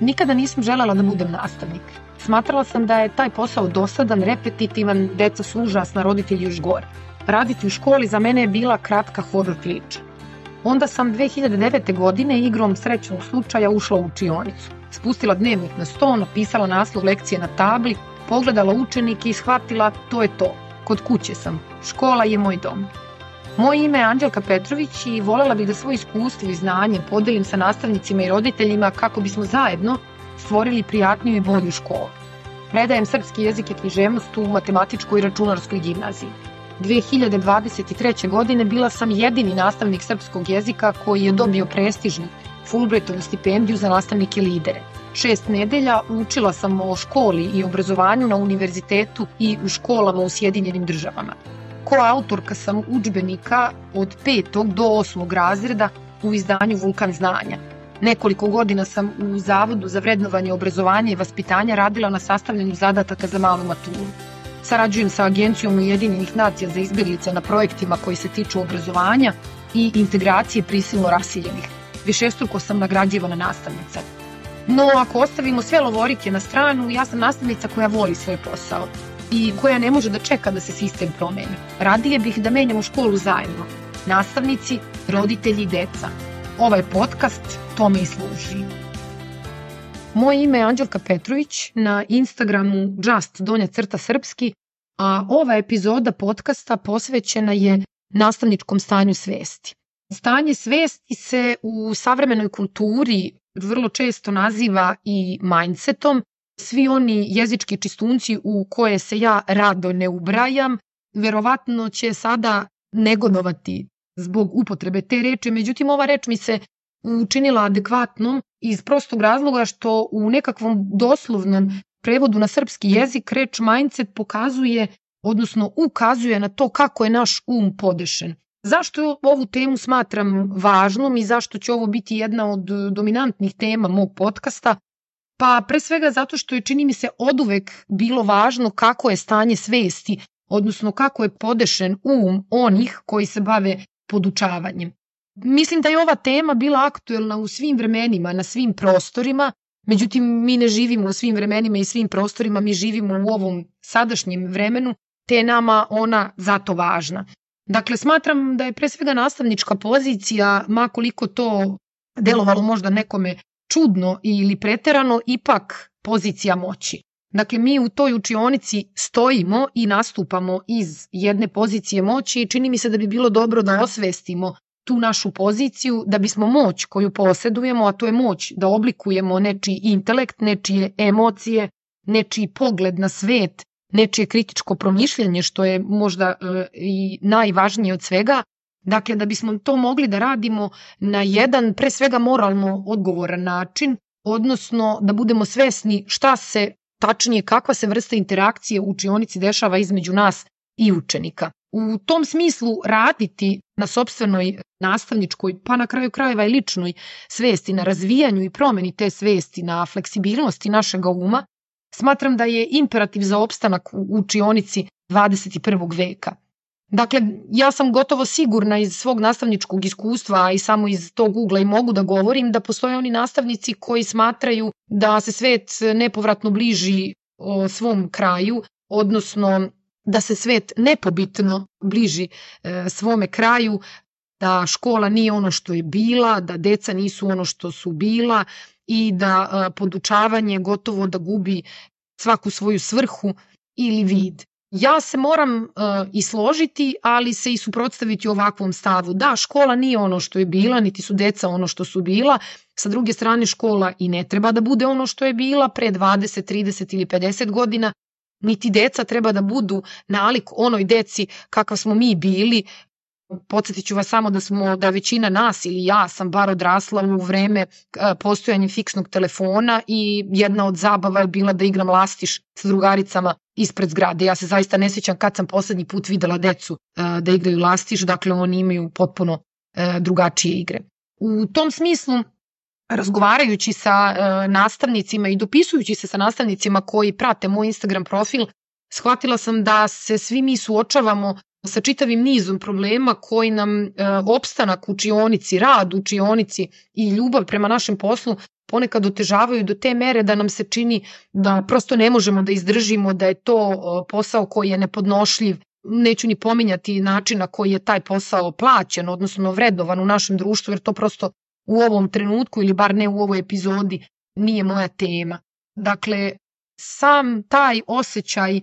Nikada nisam želela da budem nastavnik. Smatrala sam da je taj posao dosadan, repetitivan, deca su užasna, roditelji još gore. Raditi u školi za mene je bila kratka horror priča. Onda sam 2009. godine igrom srećnog slučaja ušla u učionicu. Spustila dnevnik na sto, napisala naslov lekcije na tabli, pogledala učenike i shvatila to je to. Kod kuće sam. Škola je moj dom. Moje ime je Anđelka Petrović i volela bih da svoje iskustvo i znanje podelim sa nastavnicima i roditeljima kako bismo zajedno stvorili prijatniju i bolju školu. Predajem srpski jezik i književnost u matematičkoj i računarskoj gimnaziji. 2023. godine bila sam jedini nastavnik srpskog jezika koji je dobio prestižni Fulbrightovu stipendiju za nastavnike lidere. Šest nedelja učila sam o školi i obrazovanju na univerzitetu i u školama u Sjedinjenim državama. Ko autorka sam učbenika od 5. do 8. razreda u izdanju Vulkan znanja. Nekoliko godina sam u Zavodu za vrednovanje obrazovanja i vaspitanja radila na sastavljanju zadataka za malu maturu. Sarađujem sa Agencijom Ujedinjenih nacija za izbjeglice na projektima koji se tiču obrazovanja i integracije prisilno rasiljenih. Višestruko sam nagrađivana nastavnica. No, ako ostavimo sve lovorike na stranu, ja sam nastavnica koja voli svoj posao i koja ne može da čeka da se sistem promeni. Radije bih da menjamo školu zajedno. Nastavnici, roditelji i deca. Ovaj podcast tome i služi. Moje ime je Anđelka Petrović, na Instagramu just donja crta srpski, a ova epizoda podcasta posvećena je nastavničkom stanju svesti. Stanje svesti se u savremenoj kulturi vrlo često naziva i mindsetom. Svi oni jezički čistunci u koje se ja rado ne ubrajam, verovatno će sada negodovati zbog upotrebe te reči, međutim ova reč mi se učinila adekvatnom iz prostog razloga što u nekakvom doslovnom prevodu na srpski jezik reč mindset pokazuje, odnosno ukazuje na to kako je naš um podešen. Zašto ovu temu smatram važnom i zašto će ovo biti jedna od dominantnih tema mog podcasta? Pa pre svega zato što je čini mi se oduvek bilo važno kako je stanje svesti, odnosno kako je podešen um onih koji se bave podučavanjem. Mislim da je ova tema bila aktuelna u svim vremenima, na svim prostorima, međutim mi ne živimo u svim vremenima i svim prostorima, mi živimo u ovom sadašnjem vremenu, te je nama ona zato važna. Dakle, smatram da je pre svega nastavnička pozicija, makoliko to delovalo možda nekome čudno ili preterano, ipak pozicija moći. Dakle, mi u toj učionici stojimo i nastupamo iz jedne pozicije moći i čini mi se da bi bilo dobro da osvestimo tu našu poziciju da bismo moć koju posedujemo, a to je moć da oblikujemo nečiji intelekt, nečije emocije, nečiji pogled na svet, nečije kritičko promišljanje, što je možda e, i najvažnije od svega, Dakle, da bismo to mogli da radimo na jedan, pre svega moralno odgovoran način, odnosno da budemo svesni šta se, tačnije kakva se vrsta interakcije u učionici dešava između nas i učenika. U tom smislu raditi na sobstvenoj nastavničkoj, pa na kraju krajeva i ličnoj svesti, na razvijanju i promeni te svesti, na fleksibilnosti našega uma, smatram da je imperativ za opstanak u učionici 21. veka. Dakle, ja sam gotovo sigurna iz svog nastavničkog iskustva, i samo iz tog ugla i mogu da govorim da postoje oni nastavnici koji smatraju da se svet nepovratno bliži o svom kraju, odnosno da se svet nepobitno bliži e, svome kraju, da škola nije ono što je bila, da deca nisu ono što su bila i da e, podučavanje gotovo da gubi svaku svoju svrhu ili vid. Ja se moram uh, i složiti, ali se i suprotstaviti ovakvom stavu. Da, škola nije ono što je bila, niti su deca ono što su bila. Sa druge strane, škola i ne treba da bude ono što je bila pre 20, 30 ili 50 godina, niti deca treba da budu nalik onoj deci kakav smo mi bili. Podsjetit ću vas samo da smo, da većina nas ili ja sam bar odrasla u vreme postojanja fiksnog telefona i jedna od zabava je bila da igram lastiš sa drugaricama ispred zgrade. Ja se zaista ne sjećam kad sam poslednji put videla decu da igraju lastiš, dakle oni imaju potpuno drugačije igre. U tom smislu razgovarajući sa nastavnicima i dopisujući se sa nastavnicima koji prate moj Instagram profil, shvatila sam da se svi mi suočavamo sa čitavim nizom problema koji nam uh, opstanak učionici, rad učionici i ljubav prema našem poslu ponekad otežavaju do te mere da nam se čini da prosto ne možemo da izdržimo, da je to posao koji je nepodnošljiv. Neću ni pominjati način na koji je taj posao plaćen, odnosno vrednovan u našem društvu, jer to prosto u ovom trenutku ili bar ne u ovoj epizodi nije moja tema. Dakle, sam taj osjećaj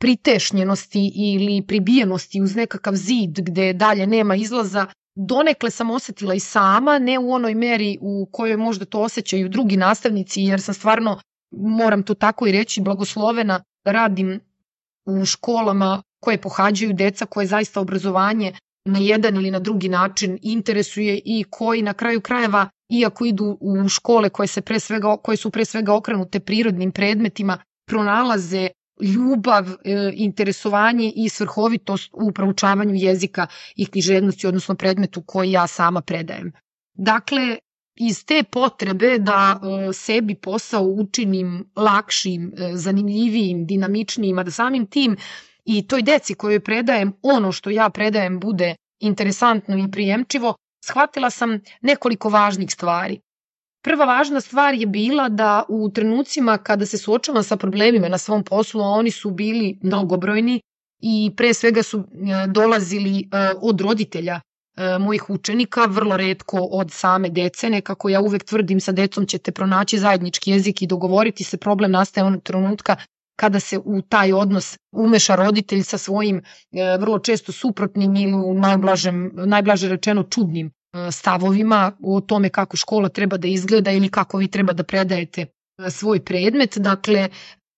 pritešnjenosti ili pribijenosti uz nekakav zid gde dalje nema izlaza, donekle sam osetila i sama, ne u onoj meri u kojoj možda to osjećaju drugi nastavnici, jer sam stvarno, moram to tako i reći, blagoslovena radim u školama koje pohađaju deca koje zaista obrazovanje na jedan ili na drugi način interesuje i koji na kraju krajeva iako idu u škole koje, se pre svega, koje su pre svega okrenute prirodnim predmetima, pronalaze ljubav, e, interesovanje i svrhovitost u proučavanju jezika i književnosti, odnosno predmetu koji ja sama predajem. Dakle, iz te potrebe da e, sebi posao učinim lakšim, e, zanimljivijim, dinamičnijim, a da samim tim i toj deci kojoj predajem ono što ja predajem bude interesantno i prijemčivo, shvatila sam nekoliko važnih stvari. Prva važna stvar je bila da u trenucima kada se suočavam sa problemima na svom poslu, a oni su bili mnogobrojni i pre svega su e, dolazili e, od roditelja e, mojih učenika, vrlo redko od same dece, nekako ja uvek tvrdim sa decom ćete pronaći zajednički jezik i dogovoriti se, problem nastaje onog trenutka kada se u taj odnos umeša roditelj sa svojim vrlo često suprotnim ili najblažem, najblaže rečeno čudnim stavovima o tome kako škola treba da izgleda ili kako vi treba da predajete svoj predmet. Dakle,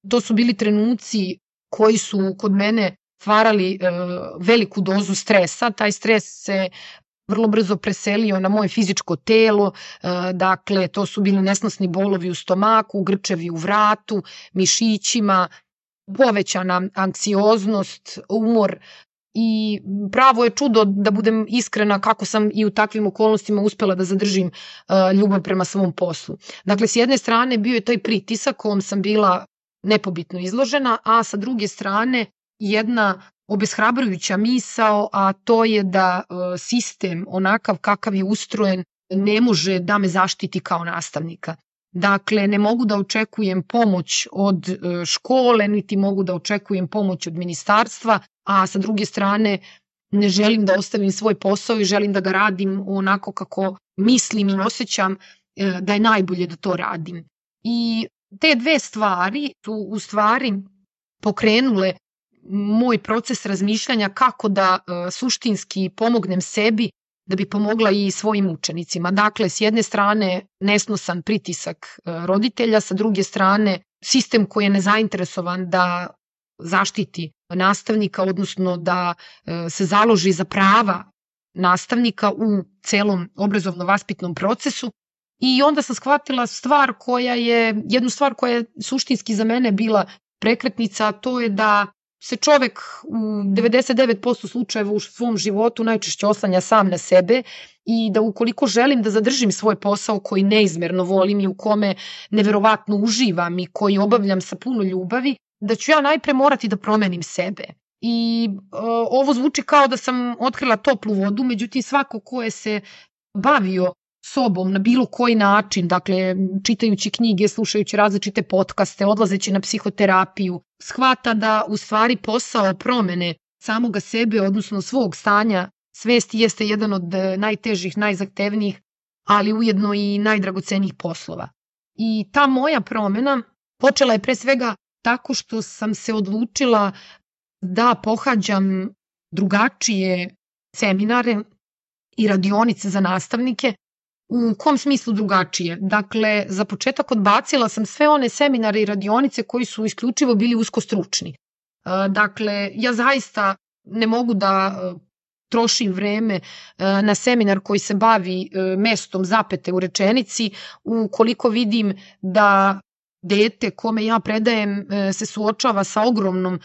to su bili trenuci koji su kod mene stvarali veliku dozu stresa. Taj stres se vrlo brzo preselio na moje fizičko telo, dakle to su bili nesnosni bolovi u stomaku, grčevi u vratu, mišićima, povećana anksioznost, umor, i pravo je čudo da budem iskrena kako sam i u takvim okolnostima uspela da zadržim uh, ljubav prema svom poslu. Dakle, s jedne strane bio je taj pritisak kom sam bila nepobitno izložena, a sa druge strane jedna obeshrabrujuća misao, a to je da uh, sistem onakav kakav je ustrojen ne može da me zaštiti kao nastavnika. Dakle, ne mogu da očekujem pomoć od e, škole, niti mogu da očekujem pomoć od ministarstva, a sa druge strane ne želim da ostavim svoj posao i želim da ga radim onako kako mislim i osjećam e, da je najbolje da to radim. I te dve stvari su u stvari pokrenule moj proces razmišljanja kako da e, suštinski pomognem sebi da bi pomogla i svojim učenicima. Dakle, s jedne strane nesnosan pritisak e, roditelja, sa druge strane sistem koji je nezainteresovan da zaštiti nastavnika, odnosno da e, se založi za prava nastavnika u celom obrazovno-vaspitnom procesu. I onda sam shvatila stvar koja je, jednu stvar koja je suštinski za mene bila prekretnica, a to je da se čovek u 99% slučajeva u svom životu najčešće oslanja sam na sebe i da ukoliko želim da zadržim svoj posao koji neizmerno volim i u kome neverovatno uživam i koji obavljam sa puno ljubavi, da ću ja najpre morati da promenim sebe. I uh, ovo zvuči kao da sam otkrila toplu vodu, međutim svako ko je se bavio sobom na bilo koji način, dakle čitajući knjige, slušajući različite podcaste, odlazeći na psihoterapiju, shvata da u stvari posao promene samoga sebe, odnosno svog stanja svesti jeste jedan od e, najtežih, najzahtevnijih, ali ujedno i najdragocenijih poslova. I ta moja promena počela je pre svega tako što sam se odlučila da pohađam drugačije seminare i radionice za nastavnike U kom smislu drugačije? Dakle, za početak odbacila sam sve one seminare i radionice koji su isključivo bili usko stručni. E, dakle, ja zaista ne mogu da e, trošim vreme e, na seminar koji se bavi mestom zapete u rečenici ukoliko vidim da dete kome ja predajem se suočava sa ogromnom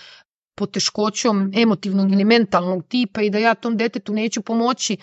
poteškoćom emotivnog ili mentalnog tipa i da ja tom detetu neću pomoći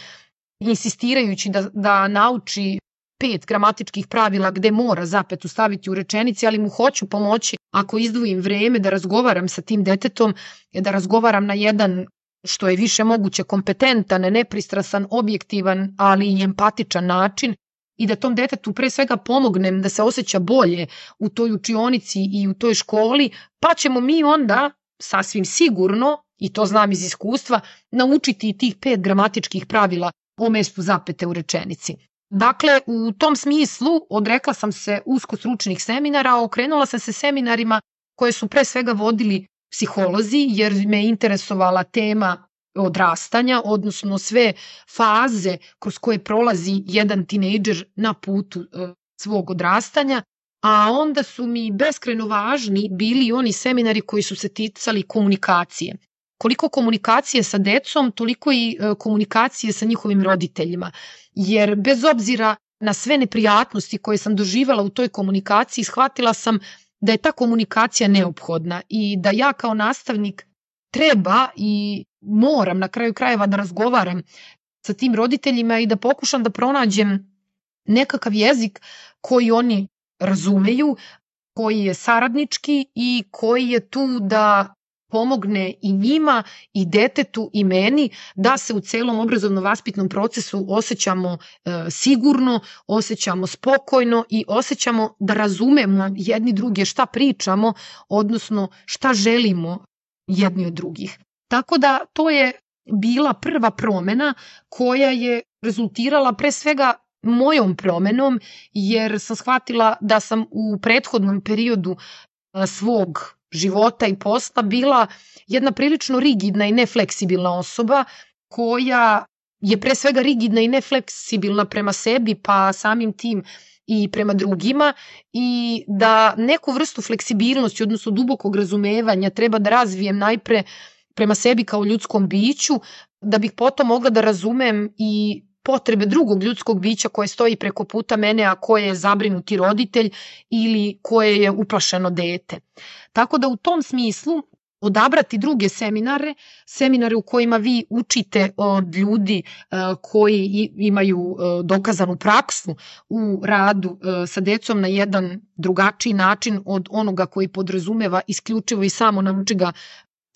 insistirajući da, da nauči pet gramatičkih pravila gde mora zapetu staviti u rečenici, ali mu hoću pomoći ako izdvojim vreme da razgovaram sa tim detetom, da razgovaram na jedan što je više moguće kompetentan, nepristrasan, objektivan, ali i empatičan način, i da tom detetu pre svega pomognem da se osjeća bolje u toj učionici i u toj školi, pa ćemo mi onda sasvim sigurno, i to znam iz iskustva, naučiti tih pet gramatičkih pravila o mestu zapete u rečenici. Dakle, u tom smislu odrekla sam se usko stručnih seminara, okrenula sam se seminarima koje su pre svega vodili psiholozi, jer me interesovala tema odrastanja, odnosno sve faze kroz koje prolazi jedan tinejdžer na putu e, svog odrastanja, a onda su mi beskreno važni bili oni seminari koji su se ticali komunikacije. Koliko komunikacije sa decom, toliko i e, komunikacije sa njihovim roditeljima. Jer bez obzira na sve neprijatnosti koje sam doživala u toj komunikaciji, shvatila sam da je ta komunikacija neophodna i da ja kao nastavnik treba i moram na kraju krajeva da razgovaram sa tim roditeljima i da pokušam da pronađem nekakav jezik koji oni razumeju, koji je saradnički i koji je tu da pomogne i njima i detetu i meni da se u celom obrazovno-vaspitnom procesu osjećamo e, sigurno, osjećamo spokojno i osjećamo da razumemo jedni druge šta pričamo, odnosno šta želimo jedni od drugih. Tako da to je bila prva promena koja je rezultirala pre svega mojom promenom jer sam shvatila da sam u prethodnom periodu svog života i posla bila jedna prilično rigidna i nefleksibilna osoba koja je pre svega rigidna i nefleksibilna prema sebi pa samim tim i prema drugima i da neku vrstu fleksibilnosti, odnosno dubokog razumevanja treba da razvijem najpre prema sebi kao ljudskom biću, da bih potom mogla da razumem i potrebe drugog ljudskog bića koje stoji preko puta mene, a koje je zabrinuti roditelj ili koje je uplašeno dete. Tako da u tom smislu odabrati druge seminare, seminare u kojima vi učite od ljudi e, koji imaju e, dokazanu praksu u radu e, sa decom na jedan drugačiji način od onoga koji podrazumeva isključivo i samo nauči ga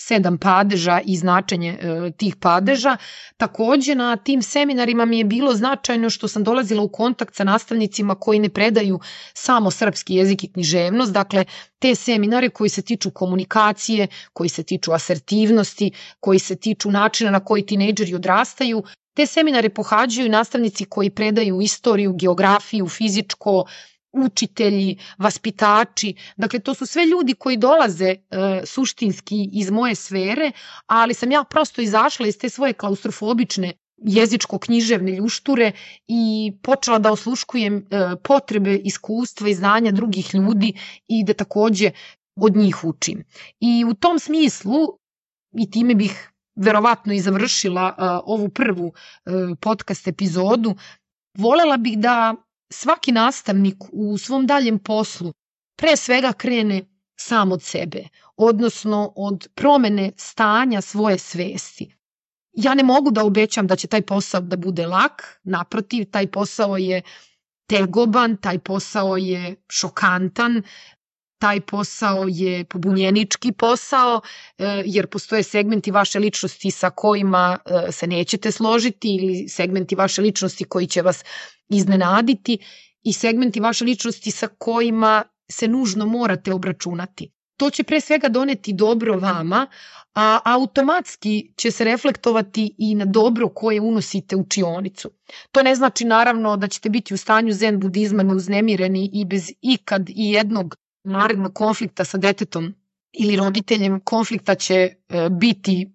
sedam padeža i značenje e, tih padeža. Takođe na tim seminarima mi je bilo značajno što sam dolazila u kontakt sa nastavnicima koji ne predaju samo srpski jezik i književnost, dakle te seminare koji se tiču komunikacije, koji se tiču asertivnosti, koji se tiču načina na koji tinejdžeri odrastaju, Te seminare pohađaju nastavnici koji predaju istoriju, geografiju, fizičko, učitelji, vaspitači, dakle to su sve ljudi koji dolaze e, suštinski iz moje sfere, ali sam ja prosto izašla iz te svoje klaustrofobične jezičko-književne ljušture i počela da osluškujem e, potrebe, iskustva i znanja drugih ljudi i da takođe od njih učim. I u tom smislu, i time bih verovatno i završila uh, ovu prvu uh, podcast epizodu, volela bih da svaki nastavnik u svom daljem poslu pre svega krene sam od sebe, odnosno od promene stanja svoje svesti. Ja ne mogu da obećam da će taj posao da bude lak, naprotiv, taj posao je tegoban, taj posao je šokantan, taj posao je pobunjenički posao, e, jer postoje segmenti vaše ličnosti sa kojima e, se nećete složiti ili segmenti vaše ličnosti koji će vas iznenaditi i segmenti vaše ličnosti sa kojima se nužno morate obračunati. To će pre svega doneti dobro vama, a automatski će se reflektovati i na dobro koje unosite u čionicu. To ne znači naravno da ćete biti u stanju zen budizma neuznemireni i bez ikad i jednog narednog konflikta sa detetom ili roditeljem. Konflikta će e, biti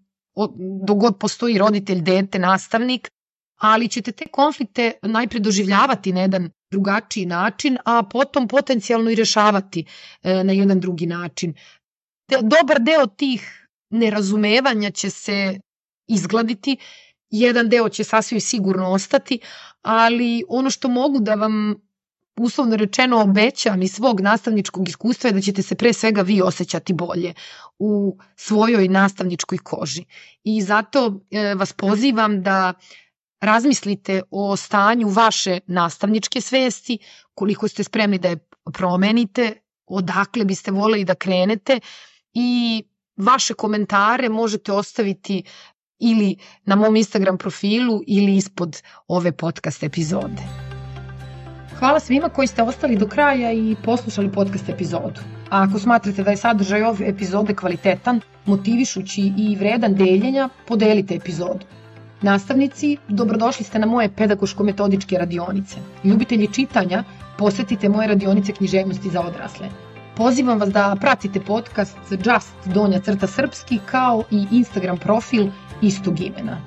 dogod postoji roditelj, dete, nastavnik, ali ćete te konflikte najpre doživljavati na jedan drugačiji način, a potom potencijalno i rešavati e, na jedan drugi način. Dobar deo tih nerazumevanja će se izgladiti, jedan deo će sasvim sigurno ostati, ali ono što mogu da vam uslovno rečeno obećam iz svog nastavničkog iskustva je da ćete se pre svega vi osjećati bolje u svojoj nastavničkoj koži. I zato e, vas pozivam da razmislite o stanju vaše nastavničke svesti, koliko ste spremni da je promenite, odakle biste voleli da krenete i vaše komentare možete ostaviti ili na mom Instagram profilu ili ispod ove podcast epizode. Hvala svima koji ste ostali do kraja i poslušali podcast epizodu. A ako smatrate da je sadržaj ove epizode kvalitetan, motivišući i vredan deljenja, podelite epizodu. Nastavnici, dobrodošli ste na moje pedagoško-metodičke radionice. Ljubitelji čitanja, posetite moje radionice književnosti za odrasle. Pozivam vas da pratite podcast Just Donja crta srpski kao i Instagram profil istog imena.